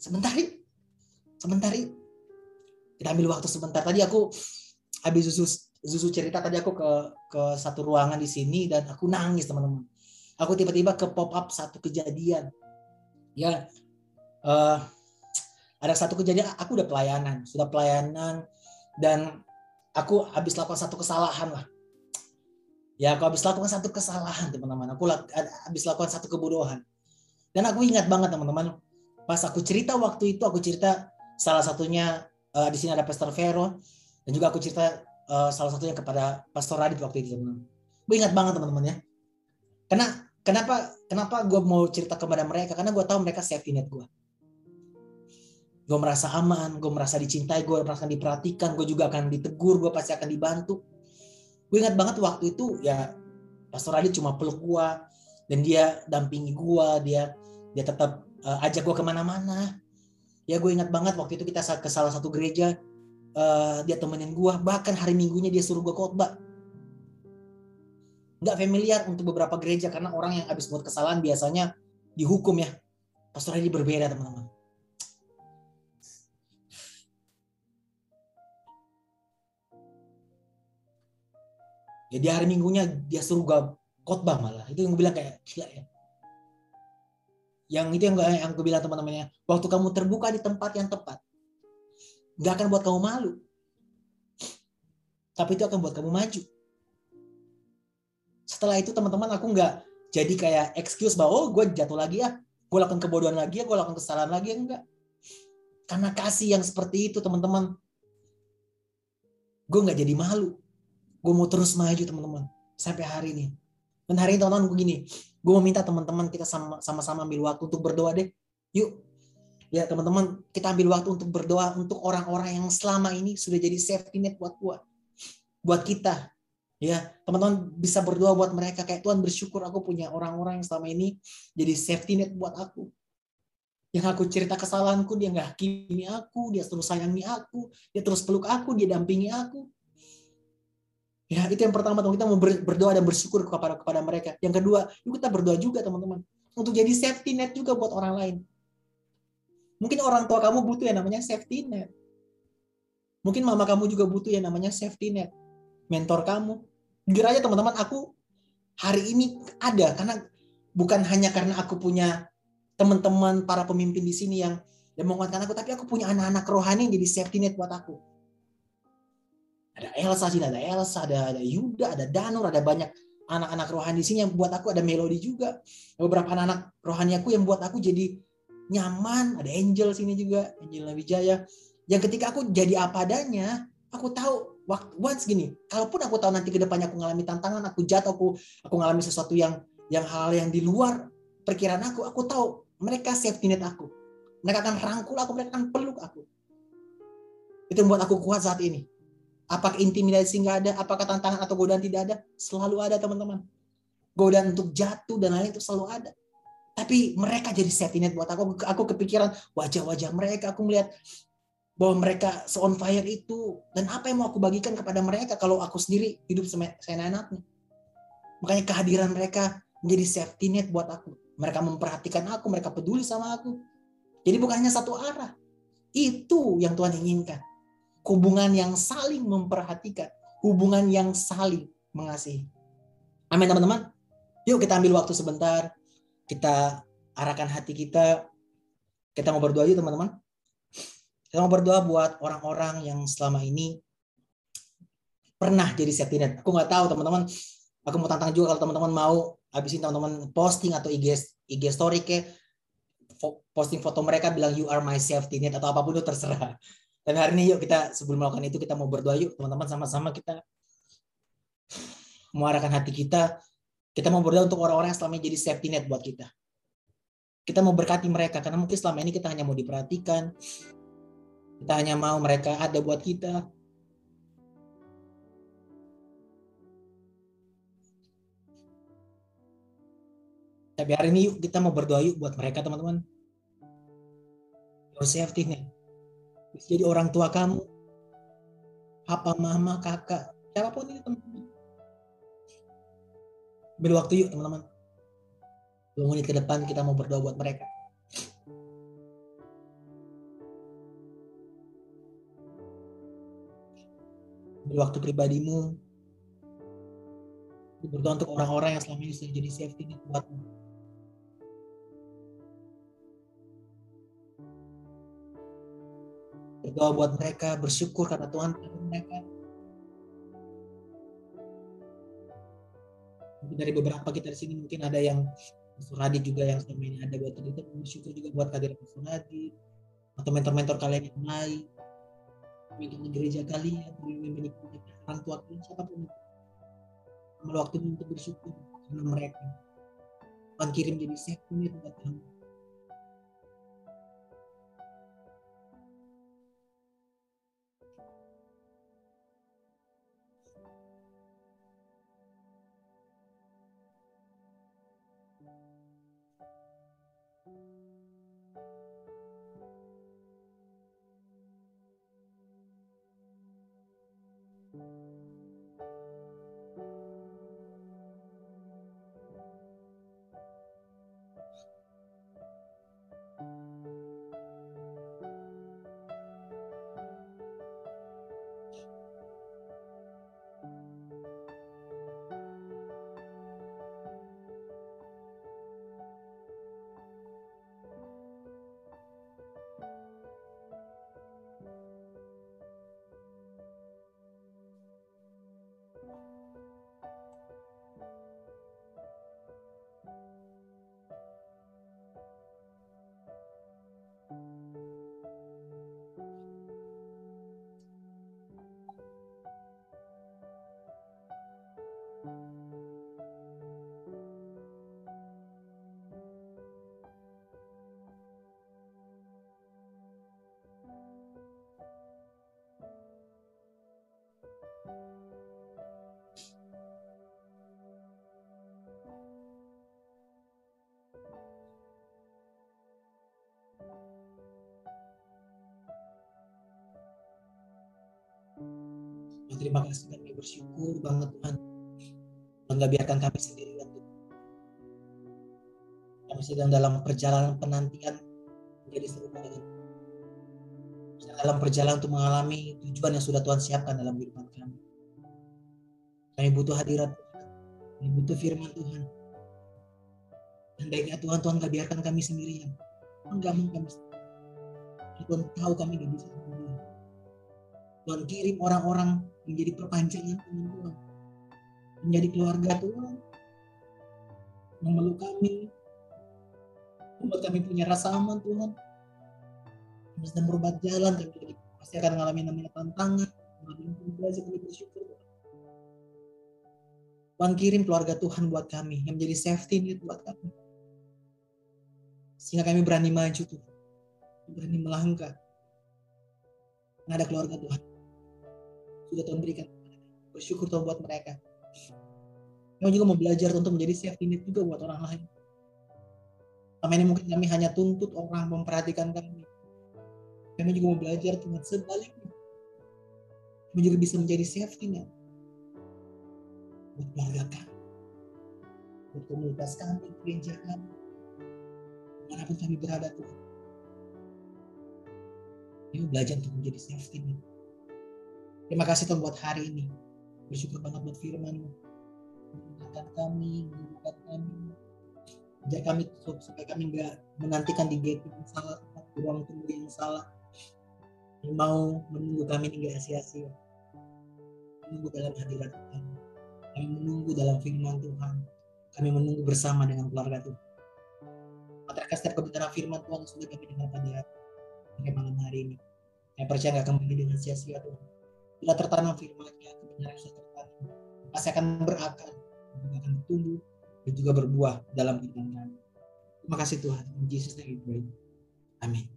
sebentar yuk sebentar yuk kita ambil waktu sebentar tadi aku habis susu susu cerita tadi aku ke ke satu ruangan di sini dan aku nangis teman-teman aku tiba-tiba ke pop up satu kejadian ya uh, ada satu kejadian aku udah pelayanan sudah pelayanan dan aku habis lakukan satu kesalahan lah Ya, aku habis lakukan satu kesalahan, teman-teman. Aku habis lakukan satu kebodohan. Dan aku ingat banget, teman-teman. Pas aku cerita waktu itu, aku cerita salah satunya uh, di sini ada Pastor Vero dan juga aku cerita uh, salah satunya kepada Pastor Radit waktu itu, teman-teman. Gue ingat banget, teman-teman ya. Karena kenapa kenapa gue mau cerita kepada mereka? Karena gue tahu mereka safety net gue. Gue merasa aman, gue merasa dicintai, gue merasa diperhatikan, gue juga akan ditegur, gue pasti akan dibantu gue ingat banget waktu itu ya Pastor Radit cuma peluk gue dan dia dampingi gue dia dia tetap uh, ajak gue ke mana-mana ya gue ingat banget waktu itu kita ke salah satu gereja uh, dia temenin gue bahkan hari minggunya dia suruh gue khotbah. Nggak familiar untuk beberapa gereja karena orang yang habis buat kesalahan biasanya dihukum ya. Pastor Radit berbeda teman-teman. Ya di hari minggunya dia suruh gue khotbah malah. Itu yang gue bilang kayak gila ya yang itu yang gue yang bilang teman-temannya waktu kamu terbuka di tempat yang tepat nggak akan buat kamu malu. Tapi itu akan buat kamu maju. Setelah itu teman-teman aku nggak jadi kayak excuse bahwa oh gue jatuh lagi ya. Gue lakukan kebodohan lagi ya gue lakukan kesalahan lagi ya. Enggak karena kasih yang seperti itu teman-teman gue nggak jadi malu. Gue mau terus maju teman-teman sampai hari ini. Dan hari ini teman-teman gue gini gue mau minta teman-teman kita sama-sama ambil waktu untuk berdoa deh. Yuk. Ya teman-teman kita ambil waktu untuk berdoa untuk orang-orang yang selama ini sudah jadi safety net buat gue buat kita. Ya teman-teman bisa berdoa buat mereka kayak Tuhan bersyukur aku punya orang-orang yang selama ini jadi safety net buat aku. Yang aku cerita kesalahanku dia nggak hakimi aku dia terus sayangi aku dia terus peluk aku dia dampingi aku Ya, itu yang pertama teman kita mau berdoa dan bersyukur kepada kepada mereka. Yang kedua, kita berdoa juga teman-teman untuk jadi safety net juga buat orang lain. Mungkin orang tua kamu butuh yang namanya safety net. Mungkin mama kamu juga butuh yang namanya safety net. Mentor kamu. Jujur aja teman-teman, aku hari ini ada karena bukan hanya karena aku punya teman-teman para pemimpin di sini yang yang menguatkan aku, tapi aku punya anak-anak rohani yang jadi safety net buat aku ada Elsa sini, ada Elsa, ada ada Yuda, ada Danur, ada banyak anak-anak rohani sini yang buat aku ada melodi juga. Beberapa anak-anak rohani aku yang buat aku jadi nyaman. Ada Angel sini juga, Angel Wijaya. Yang ketika aku jadi apa adanya, aku tahu waktu once gini, kalaupun aku tahu nanti ke depannya aku ngalami tantangan, aku jatuh, aku aku ngalami sesuatu yang yang hal yang di luar perkiraan aku, aku tahu mereka safety net aku. Mereka akan rangkul aku, mereka akan peluk aku. Itu yang membuat aku kuat saat ini. Apakah intimidasi nggak ada? Apakah tantangan atau godaan tidak ada? Selalu ada teman-teman. Godaan untuk jatuh dan lain itu selalu ada. Tapi mereka jadi safety net buat aku. Aku kepikiran wajah-wajah mereka. Aku melihat bahwa mereka se on fire itu. Dan apa yang mau aku bagikan kepada mereka kalau aku sendiri hidup seenaknya. Makanya kehadiran mereka menjadi safety net buat aku. Mereka memperhatikan aku, mereka peduli sama aku. Jadi bukan hanya satu arah. Itu yang Tuhan inginkan hubungan yang saling memperhatikan, hubungan yang saling mengasihi. Amin teman-teman. Yuk kita ambil waktu sebentar, kita arahkan hati kita. Kita mau berdoa yuk teman-teman. Kita mau berdoa buat orang-orang yang selama ini pernah jadi safety net. Aku nggak tahu teman-teman. Aku mau tantang juga kalau teman-teman mau habisin teman-teman posting atau IG IG story ke posting foto mereka bilang you are my safety net atau apa pun itu terserah. Dan hari ini yuk kita sebelum melakukan itu kita mau berdoa yuk teman-teman sama-sama kita mengarahkan hati kita Kita mau berdoa untuk orang-orang yang selama ini jadi safety net buat kita. Kita mau berkati mereka karena mungkin selama ini kita hanya mau diperhatikan. Kita hanya mau mereka ada buat kita. Tapi hari ini yuk kita mau berdoa yuk buat mereka teman-teman. Your safety net. Jadi orang tua kamu, papa, mama, kakak, siapa pun itu teman-teman Ambil waktu yuk teman-teman. Dua menit ke depan kita mau berdoa buat mereka. Ambil waktu pribadimu. Berdoa untuk orang-orang yang selama ini sudah jadi safety net buatmu. Berdoa buat mereka, bersyukur karena Tuhan mereka. mungkin dari beberapa kita di sini mungkin ada yang Suradi juga yang selama ini ada buat kita bersyukur juga buat kehadiran Suradi atau mentor-mentor kalian yang lain. Pemimpin gereja kalian pemimpin orang tua kalian siapa pun ambil waktu untuk bersyukur karena mereka. Tuhan kirim jadi safety buat kamu terima kasih kami bersyukur banget Tuhan. Tuhan gak biarkan kami sendirian. Kami sedang dalam perjalanan penantian menjadi serupa dengan dalam perjalanan untuk mengalami tujuan yang sudah Tuhan siapkan dalam kehidupan kami. Kami butuh hadirat Tuhan. Kami butuh firman Tuhan. Dan baiknya Tuhan, Tuhan gak biarkan kami sendirian. Tuhan gak mau kami sendirian. Tuhan tahu kami gak bisa sendirian. Tuhan kirim orang-orang menjadi perpanjangan tangan Tuhan. Menjadi keluarga Tuhan. Memeluk kami. Membuat kami punya rasa aman Tuhan. Sedang berubah jalan. Kami pasti akan mengalami namanya tantangan. Mengalami belajar kami bersyukur Tuhan kirim keluarga Tuhan buat kami. Yang menjadi safety net buat kami. Sehingga kami berani maju Tuhan. Berani melangkah. Ada keluarga Tuhan sudah Tuhan berikan. Bersyukur Tuhan buat mereka. Kami juga mau belajar untuk menjadi safety net juga buat orang lain. Selama ini mungkin kami hanya tuntut orang memperhatikan kami. Kami juga mau belajar Tuhan sebaliknya. Kami juga bisa menjadi safety net. Buat keluarga kami. Buat komunitas kami, gereja kami. Di mana pun kami berada Tuhan. Kami belajar untuk menjadi safety net Terima kasih Tuhan buat hari ini. Bersyukur banget buat firman mengingatkan kami, mengingatkan kami. Ajar kami supaya kami nggak menantikan di gate yang salah, di ruang tunggu yang salah. Yang mau menunggu kami hingga sia-sia. Menunggu dalam hadirat Tuhan. Kami menunggu dalam firman Tuhan. Kami menunggu bersama dengan keluarga Tuhan. Materkas setiap kebenaran firman Tuhan sudah kami dengar pada malam hari ini. Saya percaya nggak kembali dengan sia-sia Tuhan sudah tertanam firman-Nya, kebenaran sudah tertanam, pasti akan berakar, akan bertumbuh, dan juga berbuah dalam kehidupan kami. Terima kasih Tuhan. In Jesus name. Amin.